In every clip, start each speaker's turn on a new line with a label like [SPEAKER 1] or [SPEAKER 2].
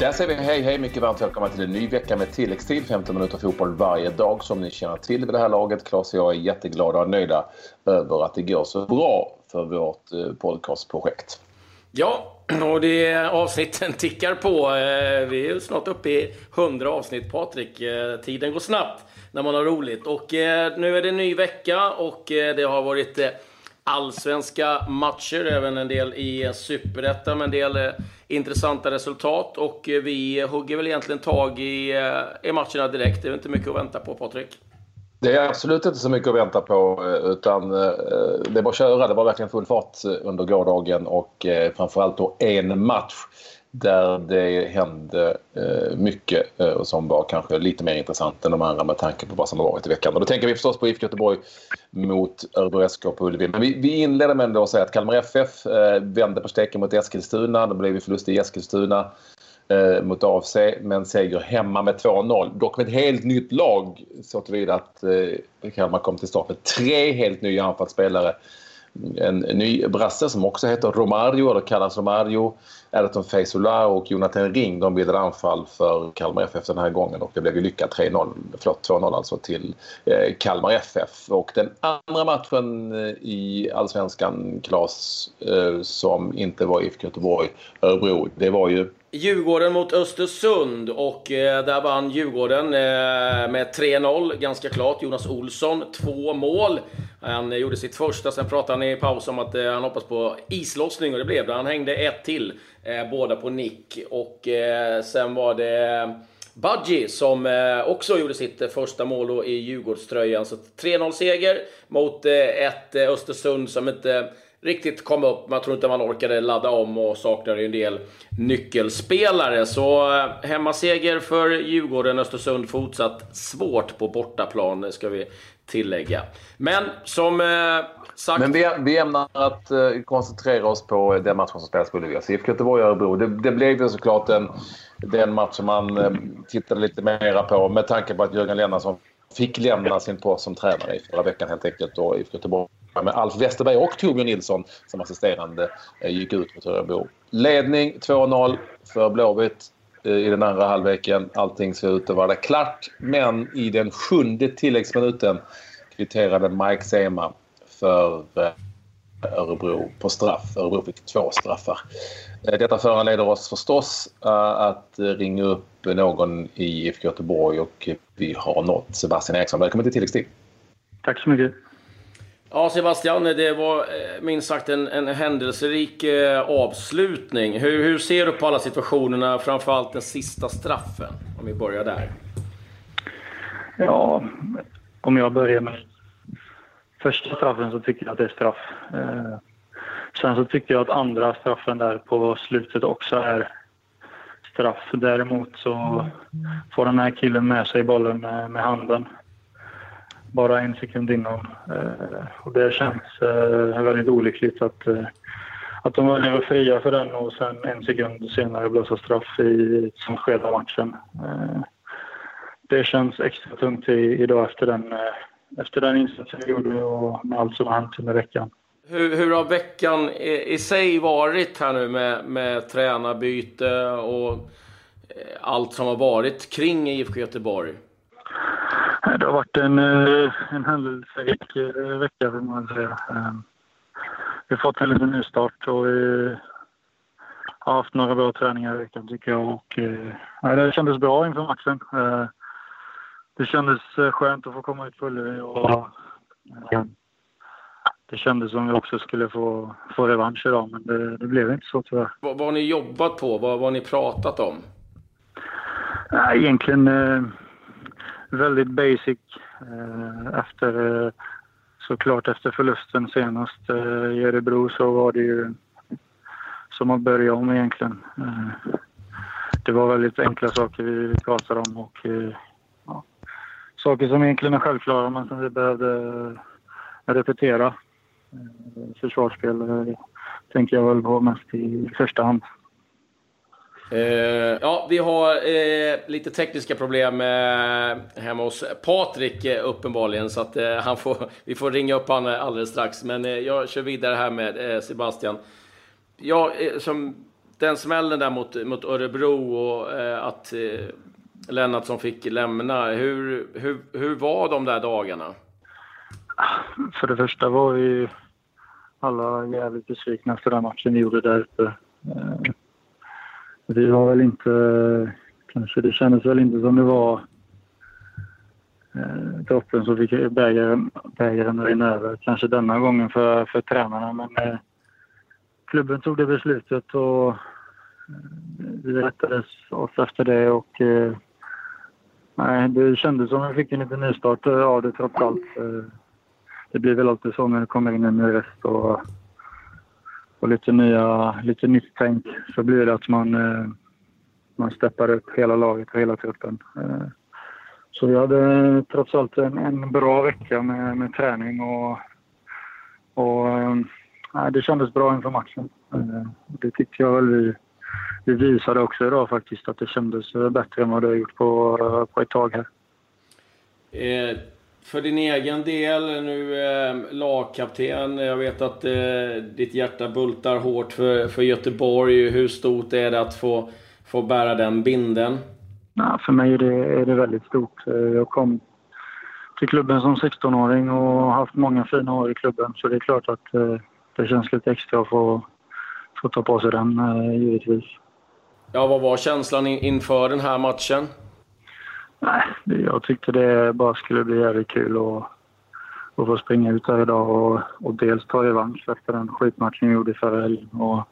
[SPEAKER 1] Där säger vi hej, hej, mycket varmt välkomna till en ny vecka med tilläggstid. 15 minuter fotboll varje dag som ni känner till vid det här laget. Claes och jag är jätteglada och nöjda över att det går så bra för vårt eh, podcastprojekt.
[SPEAKER 2] Ja, och det avsnitten tickar på. Eh, vi är snart uppe i 100 avsnitt, Patrik. Eh, tiden går snabbt när man har roligt. Och nu är det en ny vecka och det har varit allsvenska matcher, även en del i superettan, med en del intressanta resultat. Och eh, vi hugger väl egentligen tag i, eh, i matcherna direkt. Det är inte mycket att vänta på, Patrik.
[SPEAKER 1] Det är absolut inte så mycket att vänta på eh, utan det är bara att köra. Det var verkligen full fart under gårdagen och framförallt då en match där det hände eh, mycket eh, som var kanske lite mer intressant än de andra med tanke på vad som har varit i veckan. Och då tänker vi förstås på IFK Göteborg mot Örebro SK på Ullevi. Men vi, vi inleder med att säga att Kalmar FF eh, vände på steken mot Eskilstuna. Det blev förlust i Eskilstuna eh, mot AFC, men seger hemma med 2-0. Dock med ett helt nytt lag så tillvida att eh, Kalmar kom till start med tre helt nya anfallsspelare en ny brasse som också heter Romario, eller kallas Romario. Erton Feysola och Jonathan Ring de bildade anfall för Kalmar FF den här gången och det blev ju lyckat 3-0, förlåt 2-0 alltså till eh, Kalmar FF. Och den andra matchen eh, i Allsvenskan, Klas, eh, som inte var IFK Göteborg, Örebro, det var ju
[SPEAKER 2] Djurgården mot Östersund och eh, där vann Djurgården eh, med 3-0 ganska klart. Jonas Olsson, två mål. Han gjorde sitt första, sen pratade han i paus om att eh, han hoppas på islossning och det blev det. Han hängde ett till, eh, båda på nick. Och eh, sen var det Budgie som eh, också gjorde sitt eh, första mål i Djurgårdströjan. Så 3-0 seger mot eh, ett Östersund som inte riktigt kom upp. Man tror inte man orkade ladda om och saknade en del nyckelspelare. Så eh, hemmaseger för Djurgården, Östersund fortsatt svårt på bortaplan ska vi tillägga. Men som eh, sagt...
[SPEAKER 1] Men vi, vi ämnar att eh, koncentrera oss på eh, den matchen som spelas på Ullevi. IFK Göteborg och Örebro. Det, det blev ju såklart en, den match som man eh, tittade lite mera på med tanke på att Jörgen Lennartsson fick lämna sin post som tränare i förra veckan helt enkelt. Och IFK Göteborg med Alf Westerberg och Torbjörn Nilsson som assisterande eh, gick ut mot Örebro. Ledning 2-0 för Blåvitt eh, i den andra halvleken. Allting ser ut att vara klart. Men i den sjunde tilläggsminuten kvitterade Mike Sema för eh, Örebro på straff. Örebro fick två straffar. Detta föranleder oss förstås att ringa upp någon i IFK Göteborg och vi har nått Sebastian Eriksson. Välkommen till tilläggstid.
[SPEAKER 3] Tack så mycket.
[SPEAKER 2] Ja, Sebastian, det var eh, minst sagt en, en händelserik eh, avslutning. Hur, hur, ser du på alla situationerna, framförallt den sista straffen? Om vi börjar där.
[SPEAKER 3] Ja, om jag börjar med första straffen så tycker jag att det är straff. Eh, sen så tycker jag att andra straffen där på slutet också är straff. Däremot så får den här killen med sig bollen med, med handen bara en sekund innan. Eh, och det känns eh, väldigt olyckligt att, eh, att de väljer att fria för den och sen en sekund senare blåsa straff i ett sånt skede av matchen. Eh, det känns extra tungt idag efter den, eh, efter den insatsen vi gjorde och med allt som har hänt under veckan.
[SPEAKER 2] Hur, hur har veckan i, i sig varit här nu med, med tränarbyte och eh, allt som har varit kring IFK Göteborg?
[SPEAKER 3] Det har varit en, eh, en händelserik eh, vecka, vill man säga. Ehm, vi har fått en liten nystart och vi har haft några bra träningar i veckan, tycker jag. Och, eh, ja, det kändes bra inför matchen. Det kändes skönt att få komma ut på Ullevi och det kändes som vi också skulle få, få revansch idag, men det, det blev inte så tyvärr.
[SPEAKER 2] Vad, vad har ni jobbat på? Vad, vad har ni pratat om?
[SPEAKER 3] Egentligen väldigt basic eh, efter eh, såklart efter förlusten senast eh, i Örebro så var det ju som att börja om egentligen. Det var väldigt enkla saker vi pratade om och ja, saker som egentligen är självklara men som vi behövde repetera. Försvarsspel tänker jag väl på mest i första hand.
[SPEAKER 2] Uh, ja, vi har uh, lite tekniska problem uh, hemma hos Patrik uppenbarligen, så att han får, vi får ringa upp honom alldeles strax. Men jag kör vidare här med Sebastian. Ja, som den smällen där mot, mot Örebro och att eh, Lennartsson fick lämna. Hur, hur, hur var de där dagarna?
[SPEAKER 3] För det första var vi alla jävligt besvikna efter den matchen vi gjorde där uppe. Vi var väl inte... Kanske det kändes väl inte som det var eh, droppen som fick bägaren, bägaren rinna över. Kanske denna gången för, för tränarna, men eh, klubben tog det beslutet och eh, vi rättade oss efter det och eh, nej, det kändes som att vi fick en liten nystart eh, av det trots allt. Eh, det blir väl alltid så när det kommer in en ny röst och, och lite, nya, lite nytt tänk så blir det att man, eh, man steppar upp hela laget och hela truppen. Eh, så vi hade trots allt en, en bra vecka med, med träning och, och eh, nej, det kändes bra inför matchen. Eh, det tyckte jag väl vi, vi visade också idag faktiskt att det kändes bättre än vad det har gjort på, på ett tag här.
[SPEAKER 2] Eh, för din egen del, nu eh, lagkapten. Jag vet att eh, ditt hjärta bultar hårt för, för Göteborg. Hur stort är det att få, få bära den binden?
[SPEAKER 3] Ja, för mig är det, är det väldigt stort. Eh, jag kom till klubben som 16-åring och har haft många fina år i klubben. Så det är klart att eh, det känns lite extra att få, få ta på sig den, eh, givetvis.
[SPEAKER 2] Ja, vad var känslan inför den här matchen?
[SPEAKER 3] Nej, jag tyckte det bara skulle bli jävligt kul att, att få springa ut här idag och, och dels ta revansch efter den skitmatchen jag gjorde förra helgen. Och,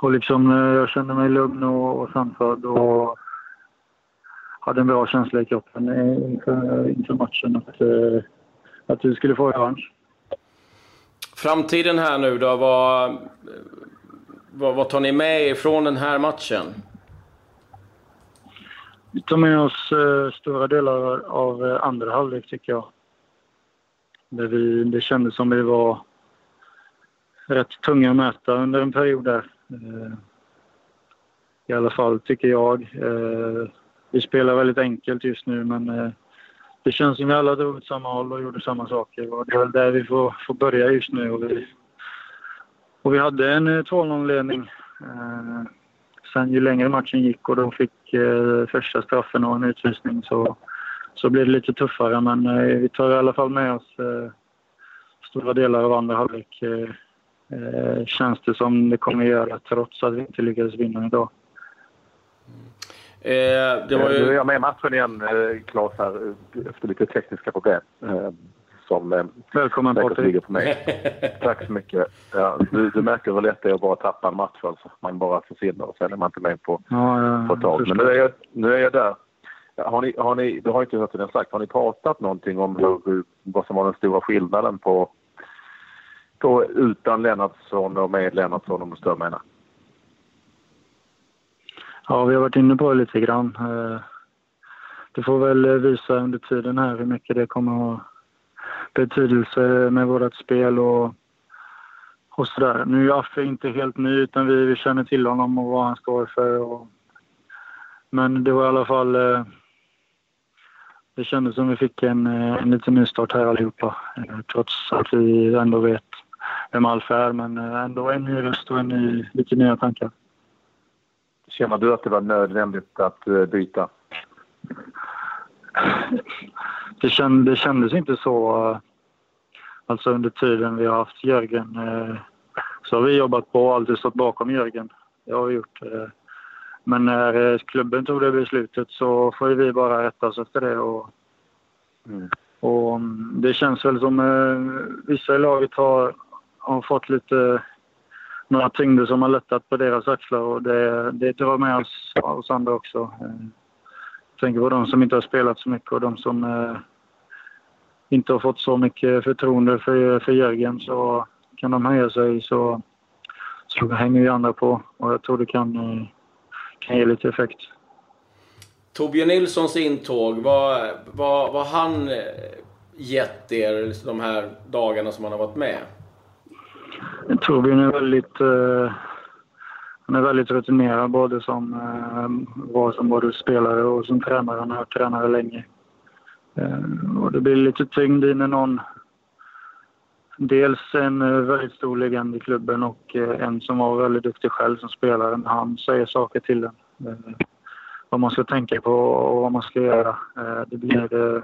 [SPEAKER 3] och liksom, eh, jag kände mig lugn och, och sansad och hade en bra känsla i kroppen inför, inför matchen att, eh, att vi skulle få revansch.
[SPEAKER 2] Framtiden här nu då, vad, vad, vad tar ni med er från den här matchen?
[SPEAKER 3] Vi tar med oss eh, stora delar av eh, andra halvlek, tycker jag. Där vi, det kändes som vi var rätt tunga att möta under en period där. Eh, I alla fall, tycker jag. Eh, vi spelar väldigt enkelt just nu, men eh, det känns som vi alla drog åt samma håll och gjorde samma saker. Och det är väl där vi får, får börja just nu. Och vi, och vi hade en eh, 2-0-ledning. Eh, Sen ju längre matchen gick och de fick eh, första straffen och en utvisning så, så blev det lite tuffare. Men eh, vi tar i alla fall med oss eh, stora delar av andra halvlek. Eh, eh känns det som det kommer att göra trots att vi inte lyckades vinna idag.
[SPEAKER 4] Eh, det var ju... Nu är jag med i matchen igen, Claes, här, efter lite tekniska problem. Som eh,
[SPEAKER 3] Välkommen säkert ligger
[SPEAKER 4] på mig. Tack så mycket. Ja, du, du märker hur lätt det är att bara tappa en match. Alltså. Man bara försvinner och sen är man inte med på, ja, ja, på ett tag. Men nu är jag, nu är jag där. Har ni, har ni, du har inte hört det sagt, har ni pratat någonting om hur, hur, vad som var den stora skillnaden på, på utan Lennartsson och med Lennartsson om du förstår menar?
[SPEAKER 3] Ja, vi har varit inne på det lite grann. Eh, det får väl visa under tiden här hur mycket det kommer att betydelse med vårt spel och, och sådär. Nu är Affe inte helt ny utan vi, vi känner till honom och vad han står för. Och, men det var i alla fall... Eh, det kändes som vi fick en, eh, en liten nystart här allihopa. Eh, trots att vi ändå vet vem Alf är, men ändå en ny röst och en ny, lite nya tankar.
[SPEAKER 4] Känner du att det var nödvändigt att byta?
[SPEAKER 3] det, känd, det kändes inte så. Eh, alltså under tiden vi har haft Jörgen eh, så har vi jobbat på och alltid stått bakom Jörgen. Det har vi gjort. Eh. Men när klubben tog det beslutet så får vi bara rätta oss efter det. Och, mm. och mm, det känns väl som vissa i laget har, har fått lite några tyngder som har lättat på deras axlar och det, det drar med oss, oss andra också tänker på de som inte har spelat så mycket och de som eh, inte har fått så mycket förtroende för, för Jörgen så kan de höja sig så, så hänger vi andra på och jag tror det kan, eh, kan ge lite effekt.
[SPEAKER 2] Torbjörn Nilssons intåg, vad, vad, vad han eh, gett er de här dagarna som han har varit med?
[SPEAKER 3] Torbjörn är väldigt eh, han är väldigt rutinerad både som, eh, som både spelare och som tränare. Han har varit tränare länge. Eh, och det blir lite tyngd i när någon, dels en väldigt stor legend i klubben och en som var väldigt duktig själv som spelare. Han säger saker till den. Vad man ska tänka på och vad man ska göra. Det blir...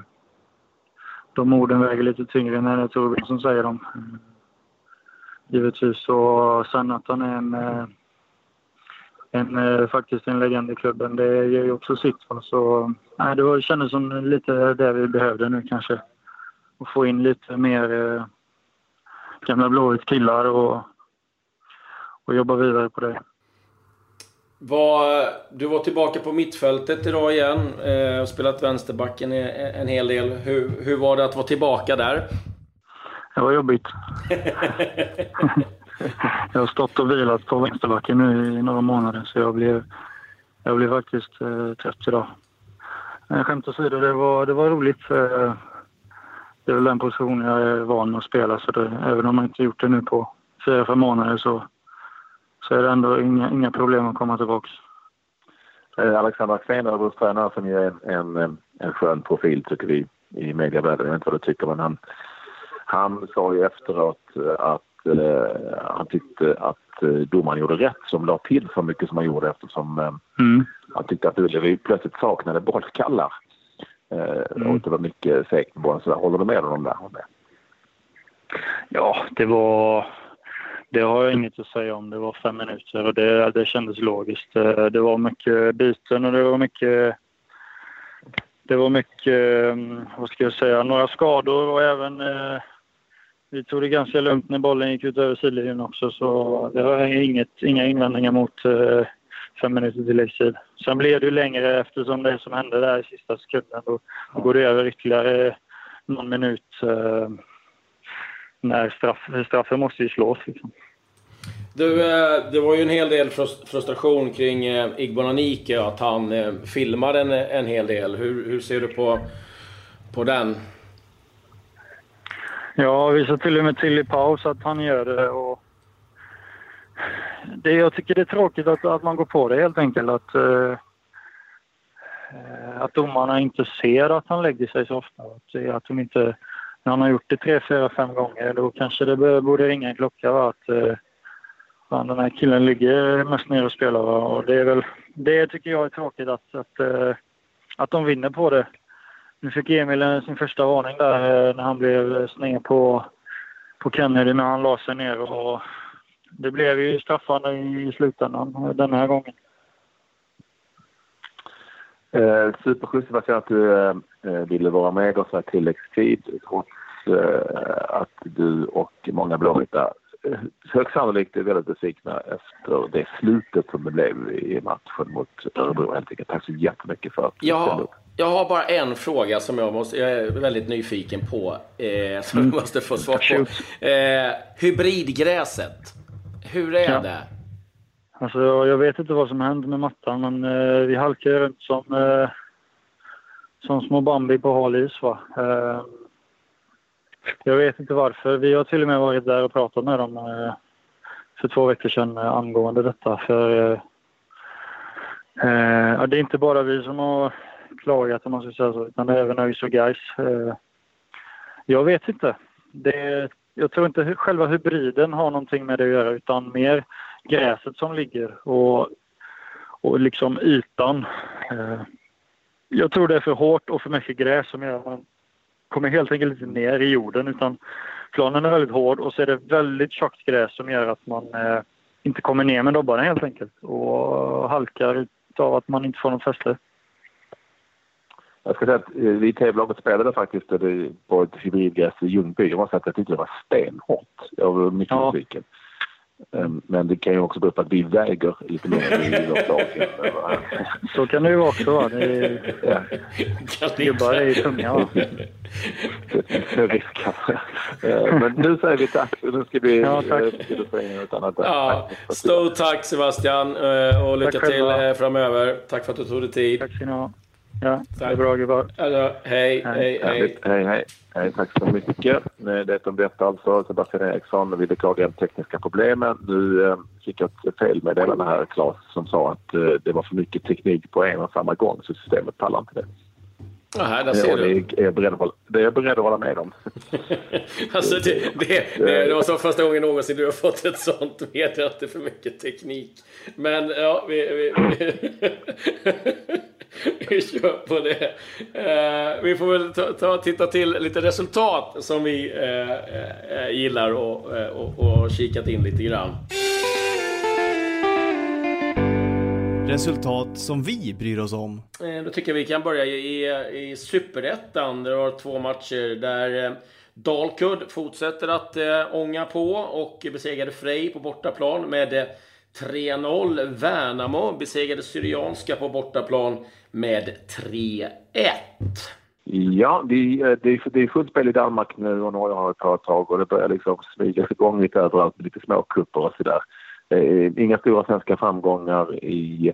[SPEAKER 3] De orden väger lite tyngre när det är Torbjörn som säger dem. Givetvis. Och sen att han är en en, eh, faktiskt en legend i klubben. Det ger ju också sitt. Så, nej, det var, kändes som lite det vi behövde nu kanske. Att få in lite mer eh, gamla blåvitt killar och, och jobba vidare på det.
[SPEAKER 2] Var, du var tillbaka på mittfältet idag igen. Eh, spelat vänsterbacken en hel del. Hur, hur var det att vara tillbaka där?
[SPEAKER 3] Det var jobbigt. jag har stått och vilat på vänsterbacken nu i några månader så jag blev, jag blev faktiskt eh, trött idag. Men skämt åsido, det var, det var roligt. Eh, det är väl den position jag är van att spela så det, även om jag inte gjort det nu på fyra, fem månader så, så är det ändå inga, inga problem att komma tillbaka.
[SPEAKER 4] Eh, Alexander Axén, Örebros tränare, som är en, en, en skön profil tycker vi i medievärlden. Jag vet inte vad du tycker men han, han sa ju efteråt att eh, han tyckte att eh, domaren gjorde rätt som la till så mycket som han gjorde eftersom eh, mm. han tyckte att Ullevi plötsligt saknade bollskallar. Eh, mm. Och det var mycket fegt med bollen. Så håller du med honom där?
[SPEAKER 3] Ja, det var... Det har jag inget att säga om. Det var fem minuter och det, det kändes logiskt. Det var mycket byten och det var mycket... Det var mycket, vad ska jag säga, några skador och även eh, vi tog det ganska lugnt när bollen gick ut över sidlinjen också så det har jag inget, inga invändningar mot eh, fem minuter tilläggstid. Sen blev det ju längre eftersom det som hände där i sista sekunden. Då, då går det över ytterligare någon minut eh, när straff, straffen måste ju slås. Liksom.
[SPEAKER 2] Du, eh, det var ju en hel del frustration kring eh, Igbon att han eh, filmade en, en hel del. Hur, hur ser du på, på den?
[SPEAKER 3] Ja, vi sa till och med till i paus att han gör det. Och det jag tycker det är tråkigt att, att man går på det helt enkelt. Att, eh, att domarna inte ser att han lägger sig så ofta. Att, att de inte, när han har gjort det tre, fyra, fem gånger då kanske det borde ringa en klocka. Va? Att, uh, den här killen ligger mest ner och spelar. Va? Och det, är väl, det tycker jag är tråkigt att, att, eh, att de vinner på det. Nu fick Emil sin första varning där eh, när han blev sned på, på Kennedy när han la sig ner. Och det blev ju straffande i slutändan eh, den här gången.
[SPEAKER 4] Eh, Superschysst Sebastian att du eh, ville vara med oss här tilläggstid trots eh, att du och många blåvita högst sannolikt är väldigt besvikna efter det slutet som det blev i matchen mot Örebro helt enkelt. Tack så jättemycket för att du
[SPEAKER 2] ställde upp. Jag har bara en fråga som jag, måste, jag är väldigt nyfiken på. Eh, som mm. du måste få svar på. Eh, hybridgräset. Hur är ja. det?
[SPEAKER 3] Alltså, jag vet inte vad som hände med mattan, men eh, vi halkar runt som, eh, som små Bambi på hal is. Va? Jag vet inte varför. Vi har till och med varit där och pratat med dem eh, för två veckor sedan eh, angående detta. För, eh, eh det är inte bara vi som har klagat om man ska säga så, utan även ÖIS och Gais. Eh, jag vet inte. Det, jag tror inte själva hybriden har någonting med det att göra utan mer gräset som ligger och, och liksom ytan. Eh, jag tror det är för hårt och för mycket gräs som gör att man kommer helt enkelt inte ner i jorden utan planen är väldigt hård och så är det väldigt tjockt gräs som gör att man eh, inte kommer ner med dobbarna helt enkelt och halkar av att man inte får något fäste.
[SPEAKER 4] Jag ska säga att eh, vi i TV-laget spelade faktiskt på ett hybridgräs i Ljungby. Jag måste säga att jag tyckte det var stenhårt. Jag var mycket ja. besviken. Ehm, men det kan ju också bero på att vi väger lite mer i vårt lag.
[SPEAKER 3] Så kan det ju också vara. Det är... ja. Gubbar är ju tunga
[SPEAKER 4] ehm, Men nu säger vi tack. Nu ska vi ja, tack.
[SPEAKER 2] Eh, ja, stort tack Sebastian eh, och lycka till framöver. Tack för att du tog dig tid.
[SPEAKER 3] Tack ska ni ha. Ja, det är bra gubbar.
[SPEAKER 2] Alltså, hej, hej, hej.
[SPEAKER 4] Hej, hej. hej. Tack så mycket. Det om detta alltså. Sebastian Eriksson. Vi beklagar de tekniska problemen. Nu eh, fick jag ett felmeddelande här, Claes, som sa att eh, det var för mycket teknik på en och samma gång så systemet pallar inte det.
[SPEAKER 2] Aha, där ser
[SPEAKER 4] du. Det är jag beredd att, det är jag beredd att hålla med om.
[SPEAKER 2] alltså det, det, det, det var så första gången någonsin du har fått ett sånt meddelande för mycket teknik. Men ja, vi, vi, vi, vi kör på det. Uh, vi får väl ta, ta, titta till lite resultat som vi uh, uh, gillar och, och, och kikat in lite grann.
[SPEAKER 5] Resultat som vi bryr oss om.
[SPEAKER 2] Eh, då tycker jag vi kan börja i, i Superettan. Det var två matcher där eh, Dalkurd fortsätter att äh, ånga på och besegrade Frej på bortaplan med 3-0. Värnamo besegrade Syrianska på bortaplan med 3-1.
[SPEAKER 4] Ja, det, det, det är fullt spel i Danmark nu och Norge har ett tag och det börjar liksom smygas igång lite överallt med lite småkupper och sådär. Eh, inga stora svenska framgångar i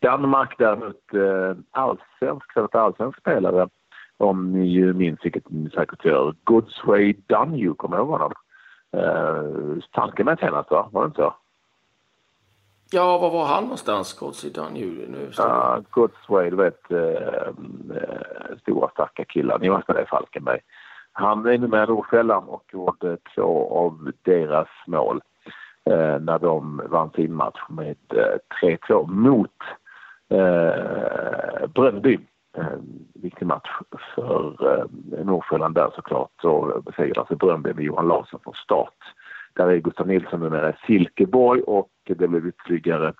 [SPEAKER 4] Danmark däremot eh, allsvensk, så allsvensk spelare om ni ju minns, vilket ni säkert gör, Goodsway Dunnew, kommer du ihåg honom? Eh, Tanken med senast va? Var det inte så?
[SPEAKER 2] Ja, var var han någonstans? Goodsway Dunnew? Nu
[SPEAKER 4] ja, uh, Goodsway, du vet, uh, uh, stora starka killar. Ni med i Falkenberg. Han är nu med i Rosfällan och gjorde två av deras mål eh, när de vann sin match med eh, 3-2 mot eh, Bröndby. Eh, viktig match för eh, Nordsjälland där såklart. Så besegrade alltså Bröndby med Johan Larsson från start. Där är Gustav Nilsson numera i Silkeborg och det blev ytterligare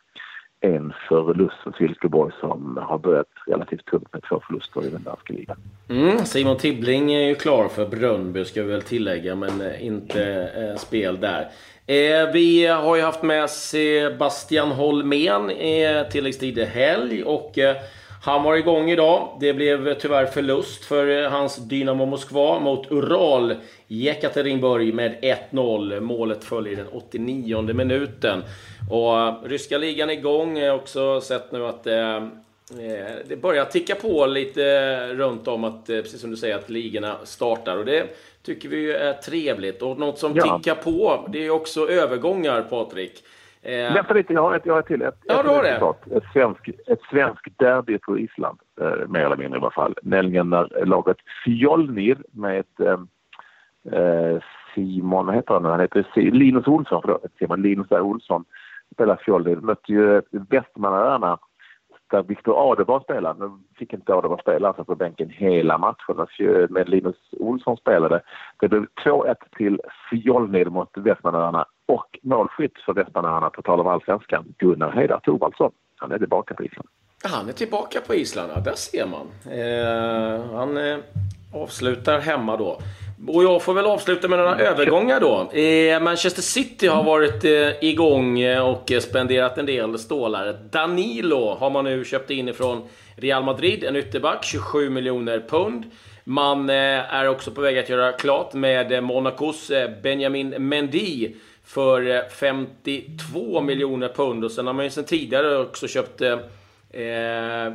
[SPEAKER 4] en förlust för Silkeborg som har börjat relativt tungt med två förluster i den danska ligan.
[SPEAKER 2] Mm, Simon Tibbling är ju klar för Brönnby ska vi väl tillägga, men eh, inte eh, spel där. Eh, vi har ju haft med Sebastian Holmén eh, tilläggstid helg och eh, han var igång idag. Det blev tyvärr förlust för eh, hans Dynamo Moskva mot Ural Jekaterinburg med 1-0. Målet följer den 89 minuten. Och eh, ryska ligan är igång. Jag har också sett nu att eh, det börjar ticka på lite runt om att, precis som du säger, att ligorna startar. Och det tycker vi är trevligt. Och något som ja. tickar på, det är också övergångar, Patrik.
[SPEAKER 4] Eh... Vänta lite, jag har ett, jag har ett till. Ett,
[SPEAKER 2] ja, du har det.
[SPEAKER 4] Ett svenskt ett svensk derby på Island, eh, mer eller mindre i alla fall. Nämligen när laget Fjolnir med eh, eh Simon, vad heter han Han heter Linus Olsson, förlåt, Simon Linus Olsson spelar Fjolnir. Mötte ju Västmanöarna där Viktor Adebar spelar. Nu fick inte Adebar spela, alltså på bänken hela matchen. Men Linus Olsson spelade. Det blev 2-1 till Fjolnir mot Västmanöarna och målskytt för Västmanöarna, på tal om allsvenskan, Gunnar Heidar Thorvaldsson. Han är tillbaka på Island.
[SPEAKER 2] Han är tillbaka på Island, ja, där ser man. Eh, han eh, avslutar hemma då. Och jag får väl avsluta med några övergångar då. Eh, Manchester City har varit eh, igång eh, och spenderat en del stålar. Danilo har man nu köpt in ifrån Real Madrid, en ytterback, 27 miljoner pund. Man eh, är också på väg att göra klart med Monacos Benjamin Mendy för eh, 52 miljoner pund. Och sen har man ju sen tidigare också köpt eh, eh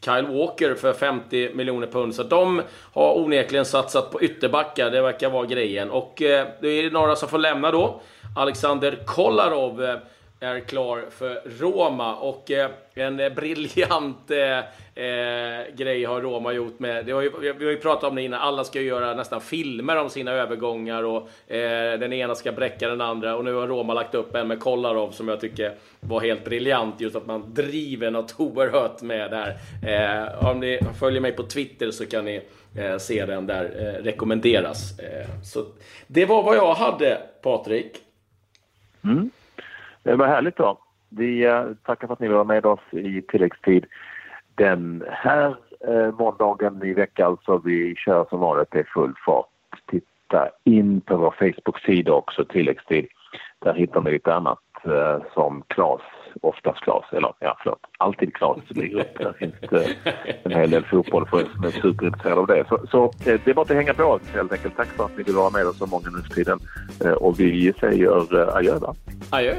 [SPEAKER 2] Kyle Walker för 50 miljoner pund. Så de har onekligen satsat på ytterbackar. Det verkar vara grejen. Och eh, det är några som får lämna då. Alexander Kolarov eh, är klar för Roma och eh, en eh, briljant eh, eh, grej har Roma gjort med, det har ju, vi har ju pratat om det innan, alla ska ju göra nästan filmer om sina övergångar och eh, den ena ska bräcka den andra och nu har Roma lagt upp en med Kolarov som jag tycker var helt briljant, just att man driver något oerhört med det här. Eh, om ni följer mig på Twitter så kan ni eh, se den där, eh, rekommenderas. Eh, så det var vad jag hade, Patrik.
[SPEAKER 4] Mm. Eh, Det var härligt då. Vi eh, tackar för att ni var med oss i tilläggstid den här eh, måndagen i veckan. alltså. vi kör som vanligt i full fart. Titta in på vår Facebook-sida också, tilläggstid. Där hittar ni lite annat eh, som Claes oftast Klas, eller ja förlåt, alltid Klas ligger upp. Där finns det en hel del fotboll för er som är superintresserade av det. Så, så eh, det är bara att hänga på helt enkelt. Tack för att ni vill vara med oss så många nu för tiden. Eh, och vi säger eh, adjö va?
[SPEAKER 2] Adjö.